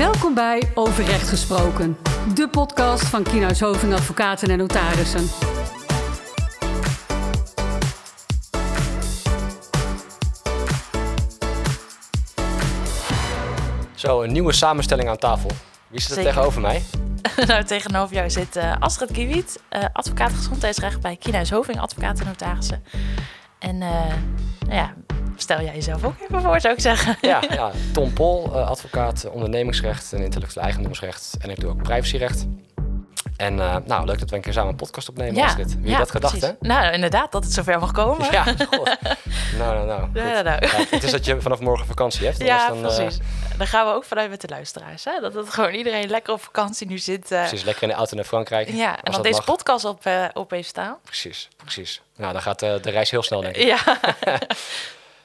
Welkom bij Over Recht Gesproken, de podcast van Kienhuis Hoving Advocaten en Notarissen. Zo, een nieuwe samenstelling aan tafel. Wie zit er Zeker. tegenover mij? nou, tegenover jou zit eh, Astrid Kiewiet, eh, advocaat gezondheidsrecht bij Kienhuis Hoving Advocaten en Notarissen. En eh, nou ja, stel jij jezelf ook even voor, zou ik zeggen. Ja, ja Tom Pol, eh, advocaat ondernemingsrecht en intellectueel eigendomsrecht. En ik doe ook privacyrecht. En eh, nou, leuk dat we een keer samen een podcast opnemen. Astrid. Wie ja, had dat gedacht, precies. hè? Nou, inderdaad, dat het zover mag komen. Ja, god. nou, nou, nou. Ja, goed. nou. Ja, het is dat je vanaf morgen vakantie hebt. Ja, dan, eh, precies. Daar gaan we ook vanuit met de luisteraars. Hè? Dat het gewoon iedereen lekker op vakantie nu zit. eh, precies, lekker in de auto naar Frankrijk. ja, en als dat deze mag. podcast op, op heeft staan. Precies, precies. Nou, dan gaat de reis heel snel, denk ik. Ja,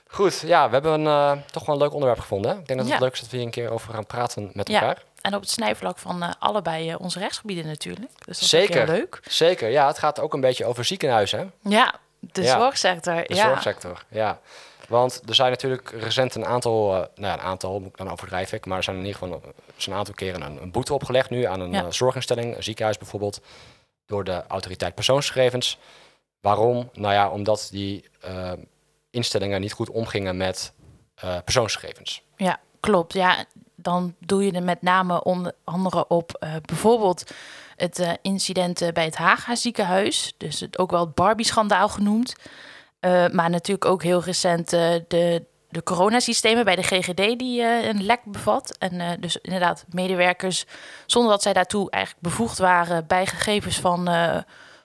Goed, ja, we hebben een, toch wel een leuk onderwerp gevonden. Hè? Ik denk dat het Ja. leuk is dat we hier een keer over gaan praten met Ja. elkaar. En op het snijvlak van eh, allebei eh, onze rechtsgebieden natuurlijk. Dus dat is Zeker. heel leuk. Zeker, ja, het gaat ook een beetje over ziekenhuizen. Ja, de Ja. zorgsector. De ja. zorgsector, ja. Want er zijn natuurlijk recent een aantal, eh, nou ja, een aantal moet ik dan overdrijf ik, maar er zijn in ieder geval is een aantal keren een, een boete opgelegd nu aan een Ja. zorginstelling, een ziekenhuis bijvoorbeeld, door de autoriteit persoonsgegevens. Waarom? Nou ja, omdat die instellingen niet goed omgingen met persoonsgegevens. Ja, klopt. Ja, dan doe je er met name onder andere op eh, bijvoorbeeld het eh, incident eh, bij het Haga ziekenhuis. Dus het, ook wel het Barbie-schandaal genoemd. Maar natuurlijk ook heel recent de, de coronasystemen bij de GGD die een lek bevat. En dus inderdaad medewerkers, zonder dat zij daartoe eigenlijk bevoegd waren... bij gegevens van,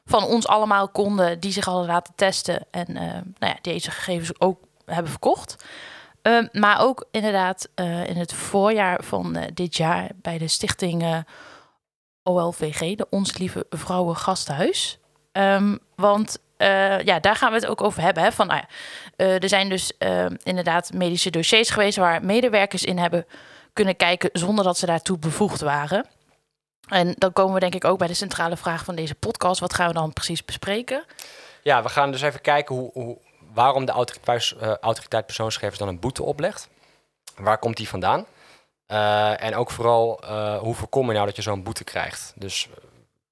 van ons allemaal konden, die zich hadden laten testen... en nou ja, deze gegevens ook hebben verkocht. Um, maar ook inderdaad eh, in het voorjaar van eh, dit jaar bij de stichting eh, OLVG, de Ons Lieve Vrouwen Gasthuis. Um, want ja, daar gaan we het ook over hebben. Hè, van, nou er zijn dus uh, inderdaad medische dossiers geweest waar medewerkers in hebben kunnen kijken zonder dat ze daartoe bevoegd waren. En dan komen we denk ik ook bij de centrale vraag van deze podcast. Wat gaan we dan precies bespreken? Ja, we gaan dus even kijken hoe, hoe waarom de autoriteit, uh, dan een boete oplegt. Waar komt die vandaan? Uh, en ook vooral, uh, hoe voorkom je nou dat je zo'n boete krijgt? Dus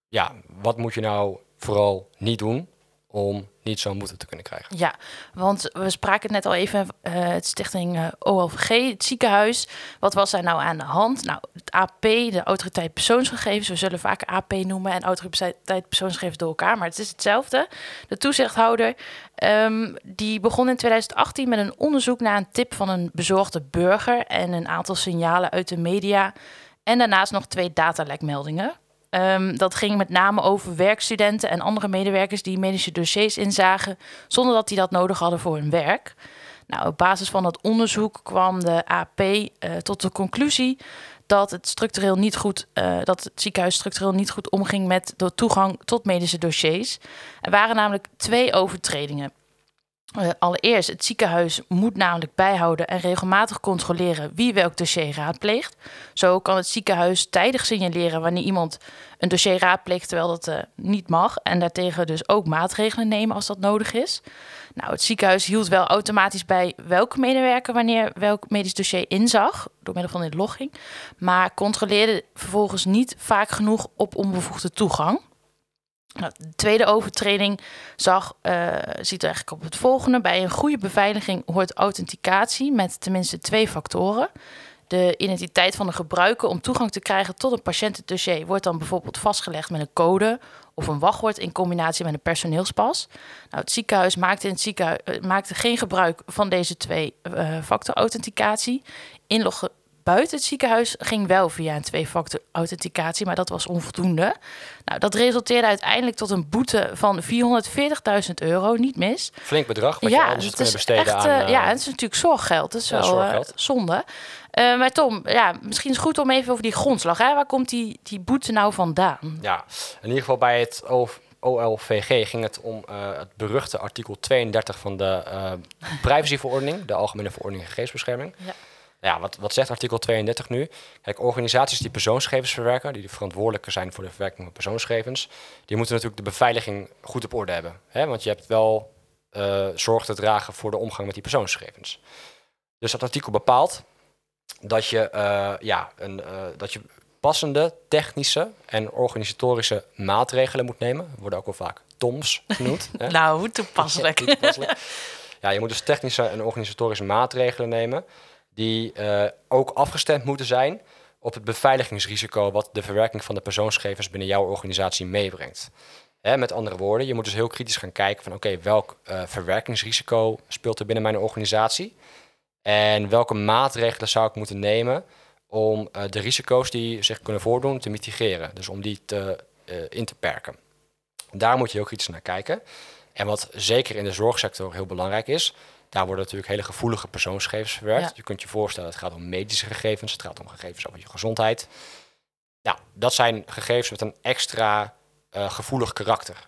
ja, wat moet je nou vooral niet doen om niet zo'n boete te kunnen krijgen? Ja, want we spraken het net al even, uh, het stichting OLVG, het ziekenhuis. Wat was daar nou aan de hand? Nou, het AP, de autoriteit persoonsgegevens. We zullen vaak AP noemen en autoriteit persoonsgegevens door elkaar, maar het is hetzelfde. De toezichthouder, um, die begon in 2018 met een onderzoek naar een tip van een bezorgde burger en een aantal signalen uit de media. En daarnaast nog twee datalekmeldingen. Um, dat ging met name over werkstudenten en andere medewerkers die medische dossiers inzagen zonder dat die dat nodig hadden voor hun werk. Nou, op basis van dat onderzoek kwam de AP uh, tot de conclusie dat het structureel niet goed, uh, dat het ziekenhuis structureel niet goed omging met de toegang tot medische dossiers. Er waren namelijk twee overtredingen. Uh, allereerst, het ziekenhuis moet namelijk bijhouden en regelmatig controleren wie welk dossier raadpleegt. Zo kan het ziekenhuis tijdig signaleren wanneer iemand een dossier raadpleegt terwijl dat uh, niet mag. En daartegen dus ook maatregelen nemen als dat nodig is. Nou, het ziekenhuis hield wel automatisch bij welke medewerker wanneer welk medisch dossier inzag, door middel van inlogging. Maar controleerde vervolgens niet vaak genoeg op onbevoegde toegang. Nou, de tweede overtreding zag, uh, ziet er eigenlijk op het volgende. Bij een goede beveiliging hoort authenticatie met tenminste twee factoren. De identiteit van de gebruiker om toegang te krijgen tot een patiëntendossier wordt dan bijvoorbeeld vastgelegd met een code of een wachtwoord in combinatie met een personeelspas. Nou, het ziekenhuis maakte, in het ziekenhuis, uh, maakte geen gebruik van deze twee uh, factor authenticatie. Inloggen buiten het ziekenhuis ging wel via een twee-factor authenticatie, maar dat was onvoldoende. Nou, dat resulteerde uiteindelijk tot een boete van 440.000 euro, niet mis. Flink bedrag, wat ja, je anders had kunnen is besteden echt, aan... Uh, ja, het is natuurlijk zorggeld, dat is ja, wel. Uh, zonde. Uh, maar Tom, ja, misschien is het goed om even over die grondslag. Hè? Waar komt die, die boete nou vandaan? Ja, in ieder geval bij het OLVG ging het om uh, het beruchte artikel 32 van de uh, privacyverordening, de Algemene Verordening Gegevensbescherming. Ja. Ja, wat, wat zegt artikel 32 nu? Kijk, organisaties die persoonsgegevens verwerken, die de verantwoordelijke zijn voor de verwerking van persoonsgegevens, die moeten natuurlijk de beveiliging goed op orde hebben. Hè? Want je hebt wel uh, zorg te dragen voor de omgang met die persoonsgegevens. Dus dat artikel bepaalt dat je, uh, ja, een, uh, dat je passende technische en organisatorische maatregelen moet nemen. Worden ook wel vaak TOMS genoemd. hè? nou, hoe toepasselijk. ja, toepasselijk. ja, je moet dus technische en organisatorische maatregelen nemen die uh, ook afgestemd moeten zijn op het beveiligingsrisico wat de verwerking van de persoonsgegevens binnen jouw organisatie meebrengt. Hè, met andere woorden, je moet dus heel kritisch gaan kijken van oké, welk uh, verwerkingsrisico speelt er binnen mijn organisatie? En welke maatregelen zou ik moeten nemen om uh, de risico's die zich kunnen voordoen te mitigeren. Dus om die in te perken. Daar moet je heel kritisch naar kijken. En wat zeker in de zorgsector heel belangrijk is, daar worden natuurlijk hele gevoelige persoonsgegevens verwerkt. Ja. Je kunt je voorstellen, het gaat om medische gegevens, het gaat om gegevens over je gezondheid. Nou, dat zijn gegevens met een extra uh, gevoelig karakter.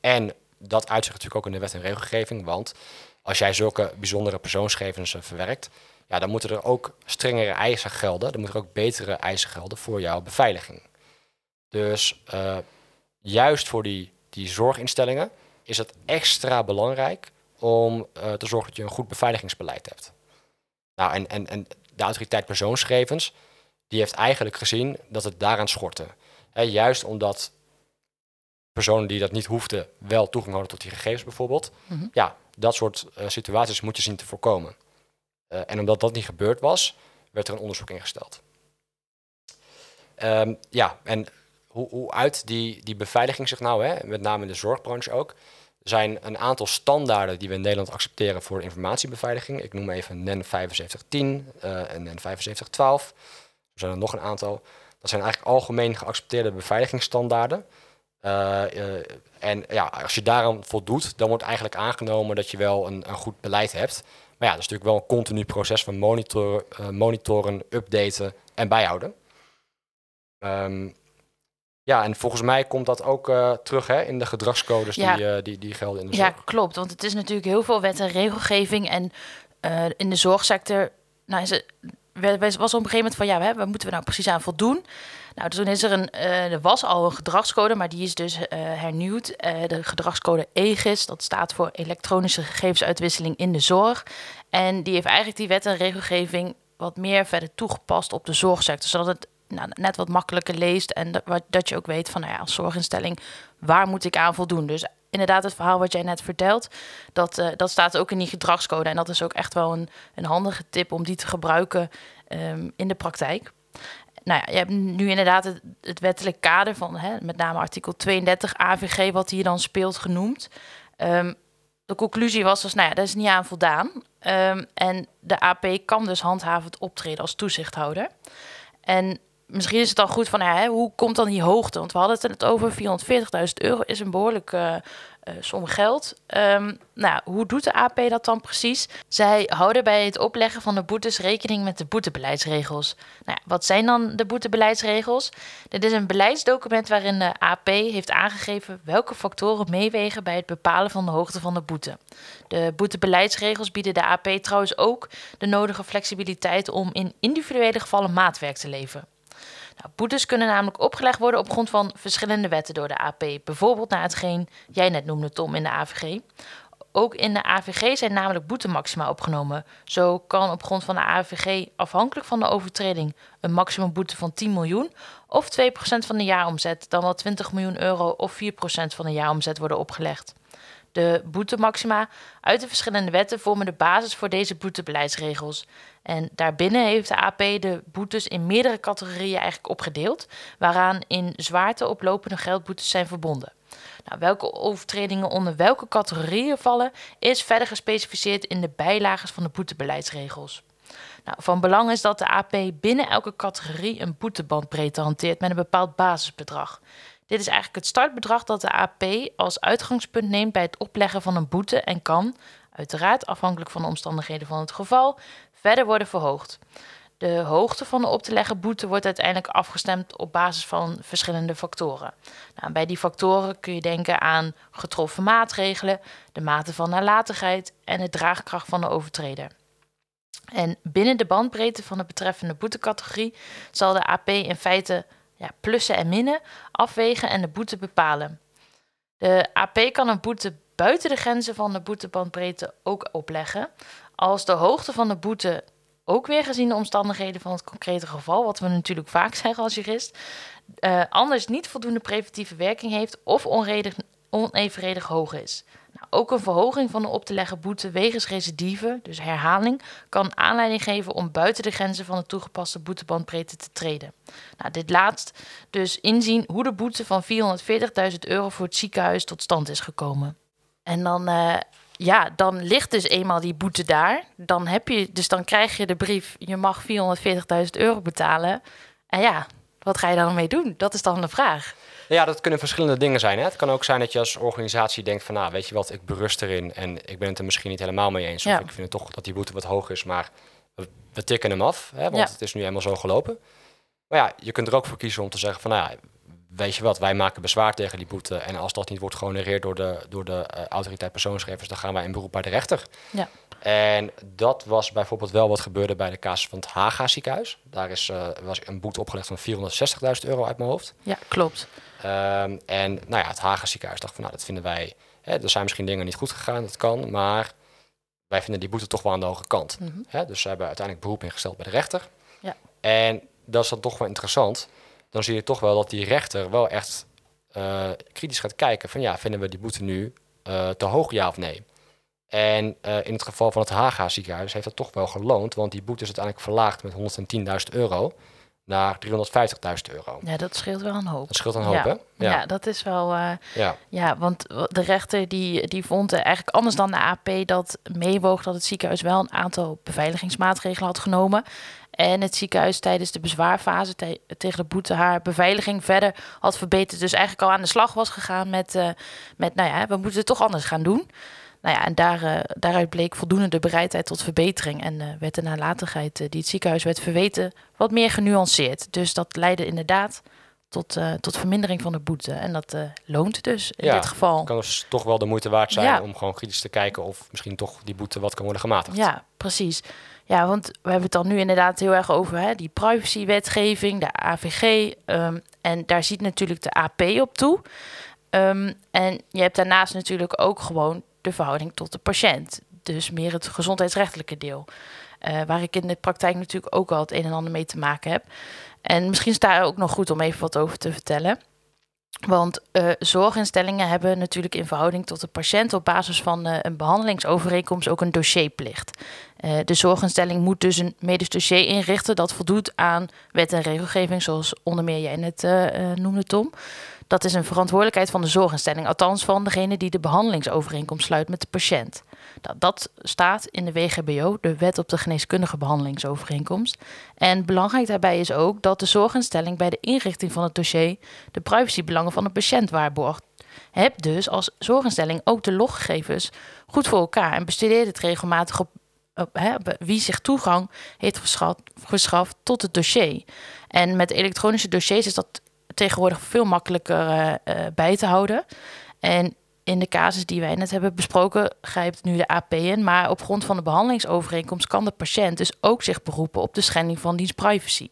En dat uitzicht natuurlijk ook in de wet en regelgeving, want als jij zulke bijzondere persoonsgegevens verwerkt, ja, dan moeten er ook strengere eisen gelden. Dan moeten er ook betere eisen gelden voor jouw beveiliging. Dus uh, juist voor die, die zorginstellingen is het extra belangrijk om uh, te zorgen dat je een goed beveiligingsbeleid hebt. Nou, en, en, en de autoriteit persoonsgegevens, die heeft eigenlijk gezien dat het daaraan schortte. He, juist omdat personen die dat niet hoefden wel toegang hadden tot die gegevens bijvoorbeeld. Mm -hmm. Ja, dat soort uh, situaties moet je zien te voorkomen. Uh, en omdat dat niet gebeurd was, werd er een onderzoek ingesteld. Um, ja, en hoe, hoe uit die, die beveiliging zich nou, hè, met name in de zorgbranche ook, zijn een aantal standaarden die we in Nederland accepteren voor informatiebeveiliging. Ik noem even NEN 7510 uh, en NEN 7512. Er zijn er nog een aantal. Dat zijn eigenlijk algemeen geaccepteerde beveiligingsstandaarden. Uh, uh, en ja, als je daaraan voldoet, dan wordt eigenlijk aangenomen dat je wel een, een goed beleid hebt. Maar ja, dat is natuurlijk wel een continu proces van monitoren, uh, monitoren updaten en bijhouden. Um, ja, en volgens mij komt dat ook uh, terug hè, in de gedragscodes Ja. die, uh, die, die gelden in de Ja, zorg. klopt. Want het is natuurlijk heel veel wet en regelgeving. En eh, in de zorgsector nou, is het, was op een gegeven moment van... ja, waar moeten we nou precies aan voldoen? Nou, toen is er een... eh, er was al een gedragscode, maar die is dus eh, hernieuwd. Eh, de gedragscode EGIS, dat staat voor elektronische gegevensuitwisseling in de zorg. En die heeft eigenlijk die wet en regelgeving... wat meer verder toegepast op de zorgsector. Zodat het nou, net wat makkelijker leest en dat, wat- dat je ook weet van nou ja, als zorginstelling, waar moet ik aan voldoen? Dus inderdaad, het verhaal wat jij net vertelt, dat, eh, dat staat ook in die gedragscode. En dat is ook echt wel een, een handige tip om die te gebruiken ehm, in de praktijk. Nou ja, je hebt nu inderdaad het, wettelijk kader van hè, met name artikel 32 AVG, wat hier dan speelt, genoemd. Ehm, de conclusie was dus, nou ja, daar is niet aan voldaan. Ehm, en de AP kan dus handhavend optreden als toezichthouder. En misschien is het dan goed van, hè, hoe komt dan die hoogte? Want we hadden het net over 440.000 euro is een behoorlijke eh, som geld. Ehm, nou, hoe doet de AP dat dan precies? Zij houden bij het opleggen van de boetes rekening met de boetebeleidsregels. Nou wat zijn dan de boetebeleidsregels? Dit is een beleidsdocument waarin de AP heeft aangegeven welke factoren meewegen bij het bepalen van de hoogte van de boete. De boetebeleidsregels bieden de AP trouwens ook de nodige flexibiliteit om in individuele gevallen maatwerk te leveren. Nou, boetes kunnen namelijk opgelegd worden op grond van verschillende wetten door de AP. Bijvoorbeeld naar hetgeen jij net noemde, Tom, in de AVG. Ook in de AVG zijn namelijk boetemaxima opgenomen. Zo kan op grond van de AVG afhankelijk van de overtreding een maximumboete van 10 miljoen of 2% van de jaaromzet, dan wel 20 miljoen euro of 4% van de jaaromzet worden opgelegd. De boetemaxima uit de verschillende wetten vormen de basis voor deze boetebeleidsregels. En daarbinnen heeft de AP de boetes in meerdere categorieën eigenlijk opgedeeld, waaraan in zwaarte oplopende geldboetes zijn verbonden. Nou, welke overtredingen onder welke categorieën vallen, is verder gespecificeerd in de bijlagen van de boetebeleidsregels. Nou, van belang is dat de AP binnen elke categorie een boetebandbreedte hanteert met een bepaald basisbedrag. Dit is eigenlijk het startbedrag dat de AP als uitgangspunt neemt bij het opleggen van een boete en kan, uiteraard afhankelijk van de omstandigheden van het geval, verder worden verhoogd. De hoogte van de op te leggen boete wordt uiteindelijk afgestemd op basis van verschillende factoren. Nou, bij die factoren kun je denken aan getroffen maatregelen, de mate van nalatigheid en de draagkracht van de overtreder. En binnen de bandbreedte van de betreffende boetecategorie zal de AP in feite ja, plussen en minnen afwegen en de boete bepalen. De AP kan een boete buiten de grenzen van de boetebandbreedte ook opleggen als de hoogte van de boete ook weer gezien de omstandigheden van het concrete geval, wat we natuurlijk vaak zeggen als jurist, uh, anders niet voldoende preventieve werking heeft of onredig, onevenredig hoog is. Ook een verhoging van de op te leggen boete wegens recidive, dus herhaling, kan aanleiding geven om buiten de grenzen van de toegepaste boetebandbreedte te treden. Nou, dit laat dus inzien hoe de boete van 440.000 euro voor het ziekenhuis tot stand is gekomen. En dan, uh, ja, dan ligt dus eenmaal die boete daar. Dan heb je, dus dan krijg je de brief, je mag 440.000 euro betalen. En ja, wat ga je dan mee doen? Dat is dan de vraag. Ja, dat kunnen verschillende dingen zijn. Hè? Het kan ook zijn dat je als organisatie denkt van... nou, weet je wat, ik berust erin en ik ben het er misschien niet helemaal mee eens. Of ik vind het toch dat die boete wat hoog is, maar we, we tikken hem af. Hè? Want het is nu eenmaal zo gelopen. Maar ja, je kunt er ook voor kiezen om te zeggen van... nou ja, weet je wat, wij maken bezwaar tegen die boete. En als dat niet wordt gehonoreerd door de, door de uh, autoriteit persoonsgevers... dan gaan wij in beroep bij de rechter. Ja. En dat was bijvoorbeeld wel wat gebeurde bij de casus van het Haga ziekenhuis. Daar is, uh, was een boete opgelegd van 460.000 euro uit mijn hoofd. Ja, klopt. Um, en nou ja, het Haga ziekenhuis dacht van nou, dat vinden wij... Hè, er zijn misschien dingen niet goed gegaan, dat kan, maar wij vinden die boete toch wel aan de hoge kant. Mm -hmm. hè, dus ze hebben uiteindelijk beroep ingesteld bij de rechter. Ja. En dat is dan toch wel interessant. Dan zie je toch wel dat die rechter wel echt uh, kritisch gaat kijken van ja, vinden we die boete nu uh, te hoog, ja of nee? En uh, in het geval van het Haga ziekenhuis heeft dat toch wel geloond, want die boete is uiteindelijk verlaagd met 110.000 euro naar 350.000 euro. Ja, dat scheelt wel een hoop. Dat scheelt een hoop, ja. hè? Ja. ja. dat is wel... Uh, ja. ja, want de rechter die, die vond eigenlijk anders dan de AP... dat meewoog dat het ziekenhuis wel een aantal beveiligingsmaatregelen had genomen... En het ziekenhuis tijdens de bezwaarfase te tegen de boete haar beveiliging verder had verbeterd. Dus eigenlijk al aan de slag was gegaan met, uh, met nou ja, we moeten het toch anders gaan doen. Nou ja, en daar, uh, daaruit bleek voldoende de bereidheid tot verbetering. En uh, werd de nalatigheid die het ziekenhuis werd verweten wat meer genuanceerd. Dus dat leidde inderdaad tot, tot vermindering van de boete. En dat loont dus in ja, dit geval. Het kan dus toch wel de moeite waard zijn Ja. om gewoon kritisch te kijken of misschien toch die boete wat kan worden gematigd. Ja, precies. Ja, want we hebben het dan nu inderdaad heel erg over hè, die privacywetgeving, de AVG. Um, en daar ziet natuurlijk de AP op toe. Um, en je hebt daarnaast natuurlijk ook gewoon de verhouding tot de patiënt. Dus meer het gezondheidsrechtelijke deel. Uh, waar ik in de praktijk natuurlijk ook al het een en ander mee te maken heb. En misschien is daar ook nog goed om even wat over te vertellen. Want uh, zorginstellingen hebben natuurlijk in verhouding tot de patiënt op basis van uh, een behandelingsovereenkomst ook een dossierplicht. Uh, de zorginstelling moet dus een medisch dossier inrichten dat voldoet aan wet en regelgeving, zoals onder meer jij net noemde, Tom. Dat is een verantwoordelijkheid van de zorginstelling, althans van degene die de behandelingsovereenkomst sluit met de patiënt. Dat, dat staat in de WGBO, de Wet op de Geneeskundige Behandelingsovereenkomst. En belangrijk daarbij is ook dat de zorginstelling bij de inrichting van het dossier de privacybelangen van de patiënt waarborgt. Heb dus als zorginstelling ook de loggegevens goed voor elkaar en bestudeer het regelmatig op, wie zich toegang heeft verschaft tot het dossier. En met elektronische dossiers is dat tegenwoordig veel makkelijker uh, uh, bij te houden. En in de casus die wij net hebben besproken, grijpt nu de AP in. Maar op grond van de behandelingsovereenkomst kan de patiënt dus ook zich beroepen op de schending van diens privacy.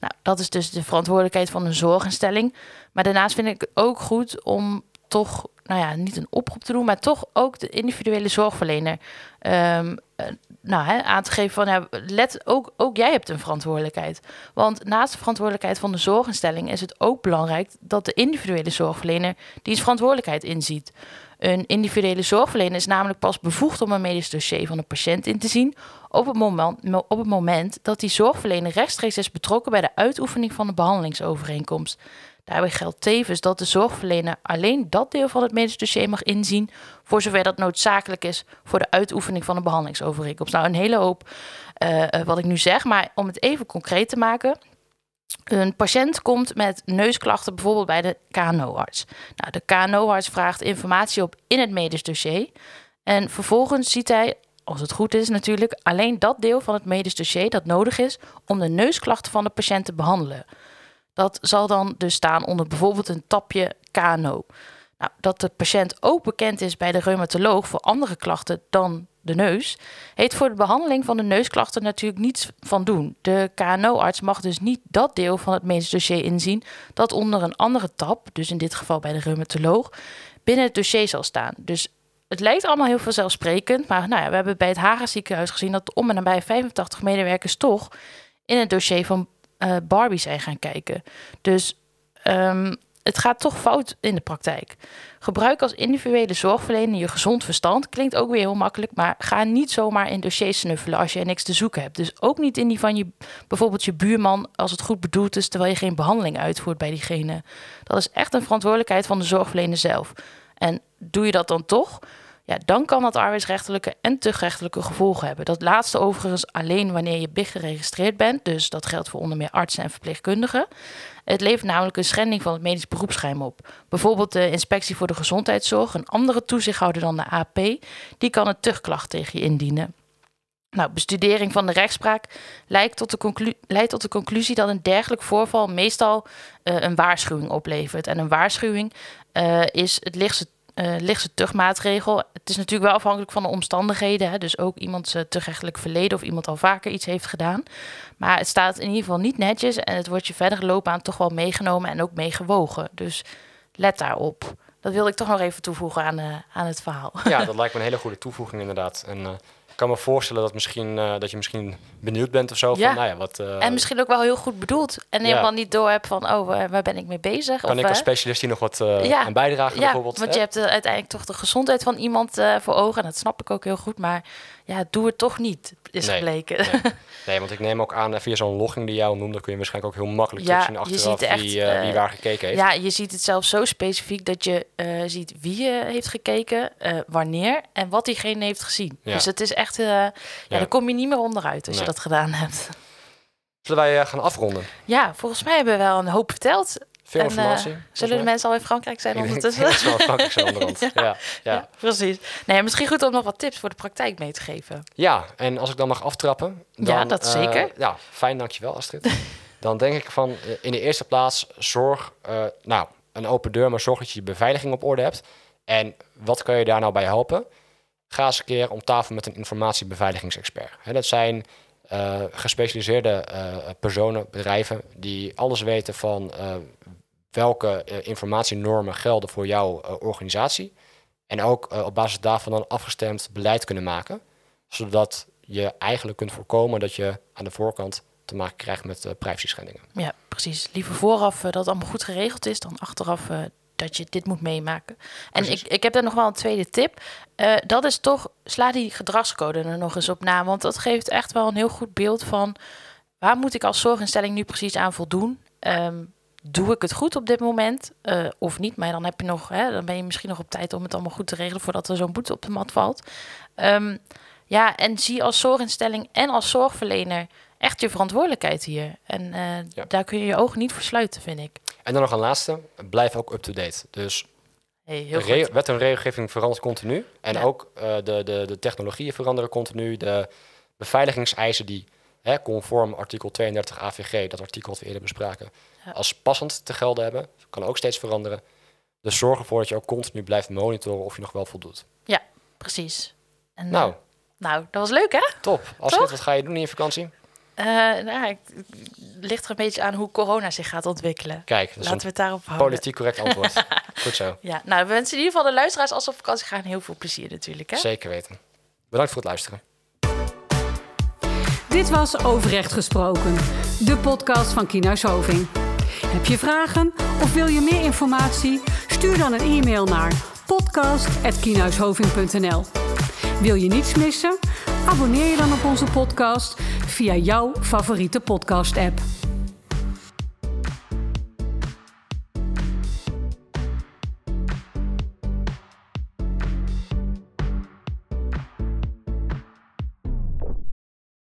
Nou, dat is dus de verantwoordelijkheid van een zorginstelling. Maar daarnaast vind ik het ook goed om toch, nou ja, niet een oproep te doen, maar toch ook de individuele zorgverlener um, nou, hè, aan te geven van, ja, let, ook, ook jij hebt een verantwoordelijkheid. Want naast de verantwoordelijkheid van de zorginstelling is het ook belangrijk dat de individuele zorgverlener diens verantwoordelijkheid inziet. Een individuele zorgverlener is namelijk pas bevoegd om een medisch dossier van een patiënt in te zien op het moment, op het moment dat die zorgverlener rechtstreeks is betrokken bij de uitoefening van de behandelingsovereenkomst. Daarbij geldt tevens dat de zorgverlener alleen dat deel van het medisch dossier mag inzien, voor zover dat noodzakelijk is voor de uitoefening van een behandelingsovereenkomst. Nou, een hele hoop uh, wat ik nu zeg, maar om het even concreet te maken. Een patiënt komt met neusklachten bijvoorbeeld bij de KNO-arts. Nou, de KNO-arts vraagt informatie op in het medisch dossier. En vervolgens ziet hij, als het goed is natuurlijk, alleen dat deel van het medisch dossier dat nodig is om de neusklachten van de patiënt te behandelen. Dat zal dan dus staan onder bijvoorbeeld een tapje KNO. Nou, dat de patiënt ook bekend is bij de reumatoloog voor andere klachten dan de neus, heet voor de behandeling van de neusklachten natuurlijk niets van doen. De KNO-arts mag dus niet dat deel van het medisch dossier inzien dat onder een andere tap, dus in dit geval bij de reumatoloog, binnen het dossier zal staan. Dus het lijkt allemaal heel vanzelfsprekend. Maar nou ja, we hebben bij het Haga ziekenhuis gezien dat om en nabij 85 medewerkers toch in het dossier van uh, Barbie zijn gaan kijken. Dus ehm, het gaat toch fout in de praktijk. Gebruik als individuele zorgverlener je gezond verstand. Klinkt ook weer heel makkelijk, maar ga niet zomaar in dossiers snuffelen als je niks te zoeken hebt. Dus ook niet in die van je, bijvoorbeeld je buurman, als het goed bedoeld is, terwijl je geen behandeling uitvoert bij diegene. Dat is echt een verantwoordelijkheid van de zorgverlener zelf. En doe je dat dan toch? Ja, dan kan dat arbeidsrechtelijke en tuchtrechtelijke gevolgen hebben. Dat laatste overigens alleen wanneer je BIG geregistreerd bent. Dus dat geldt voor onder meer artsen en verpleegkundigen. Het levert namelijk een schending van het medisch beroepsgeheim op. Bijvoorbeeld de Inspectie voor de Gezondheidszorg, een andere toezichthouder dan de AP, die kan een tuchtklacht tegen je indienen. Nou, bestudering van de rechtspraak leidt tot de, leidt tot de conclusie dat een dergelijk voorval meestal uh, een waarschuwing oplevert. En een waarschuwing uh, is het lichtste uh, lichtste tuchtmaatregel. Het is natuurlijk wel afhankelijk van de omstandigheden. Hè? Dus ook iemands uh, tuchtrechtelijk verleden of iemand al vaker iets heeft gedaan. Maar het staat in ieder geval niet netjes en het wordt je verder loopbaan toch wel meegenomen en ook meegewogen. Dus let daarop. Dat wilde ik toch nog even toevoegen aan, uh, aan het verhaal. Ja, dat lijkt me een hele goede toevoeging inderdaad. Kan me voorstellen dat, misschien, uh, dat je misschien benieuwd bent of zo. Ja. Van, nou ja, wat, uh, en misschien ook wel heel goed bedoeld. En helemaal niet door hebt van, oh, waar, ben ik mee bezig? Kan of, ik als specialist hier nog wat ja. aan bijdragen ja, bijvoorbeeld? want hè? je hebt uiteindelijk toch de gezondheid van iemand voor ogen. En dat snap ik ook heel goed. Maar ja, doe het toch niet, is nee, gebleken. Nee. nee. want ik neem ook aan, via zo'n logging die jou noemde... kun je waarschijnlijk ook heel makkelijk ja, terugzien achteraf echt, wie, wie waar gekeken heeft. Ja, je ziet het zelfs zo specifiek dat je ziet wie heeft gekeken, wanneer en wat diegene heeft gezien. Ja. Dus het is echt, ja, ja, daar kom je niet meer onderuit als Nee. je dat gedaan hebt. Zullen wij eh, gaan afronden? Ja, volgens mij hebben we wel een hoop verteld. Veel En, informatie. eh, zullen de mensen al in Frankrijk zijn Ik denk ondertussen? wel Frankrijk zijn onderhand. ja. Ja, ja. Ja, precies. Nee, misschien goed om nog wat tips voor de praktijk mee te geven. Ja, en als ik dan mag aftrappen... Dan, Ja, dat eh, zeker. ja, fijn, dankjewel Astrid. dan denk ik van, eh, in de eerste plaats, zorg... eh, nou, een open deur, maar zorg dat je je beveiliging op orde hebt. En wat kan je daar nou bij helpen? Ga eens een keer om tafel met een informatiebeveiligingsexpert. Hè, dat zijn uh, gespecialiseerde uh, personen, bedrijven... die alles weten van uh, welke informatienormen gelden voor jouw organisatie. En ook op basis daarvan dan afgestemd beleid kunnen maken. Zodat je eigenlijk kunt voorkomen dat je aan de voorkant te maken krijgt met privacy schendingen. Ja, precies. Liever vooraf dat het allemaal goed geregeld is dan achteraf dat je dit moet meemaken. En ik, ik heb daar nog wel een tweede tip. Uh, dat is toch, sla die gedragscode er nog eens op na. Want dat geeft echt wel een heel goed beeld van... waar moet ik als zorginstelling nu precies aan voldoen? Um, doe ik het goed op dit moment uh, of niet? Maar dan, heb je nog, hè, dan ben je misschien nog op tijd om het allemaal goed te regelen voordat er zo'n boete op de mat valt. Um, ja, en zie als zorginstelling en als zorgverlener echt je verantwoordelijkheid hier. En uh, ja. daar kun je je ogen niet voor sluiten, vind ik. En dan nog een laatste, blijf ook up-to-date. Dus hey, wet en regelgeving verandert continu. En ja. ook uh, de, de, de technologieën veranderen continu. De beveiligingseisen die hè, conform artikel 32 AVG, dat artikel dat we eerder bespraken, ja. als passend te gelden hebben, kan ook steeds veranderen. Dus zorg ervoor dat je ook continu blijft monitoren of je nog wel voldoet. Ja, precies. En, nou, uh, nou, dat was leuk hè? Top. Als wat ga je doen in je vakantie? Uh, nou, het ligt er een beetje aan hoe corona zich gaat ontwikkelen. Kijk, laten we het daarop houden. Politiek correct antwoord. Goed zo. Ja, nou, we wensen in ieder geval de luisteraars als ze op vakantie gaan heel veel plezier natuurlijk. Hè? Zeker weten. Bedankt voor het luisteren. Dit was Overrecht Gesproken, de podcast van Kienhuis Hoving. Heb je vragen of wil je meer informatie? Stuur dan een e-mail naar podcast.kienhuishoving.nl Wil je niets missen? Abonneer je dan op onze podcast via jouw favoriete podcast-app.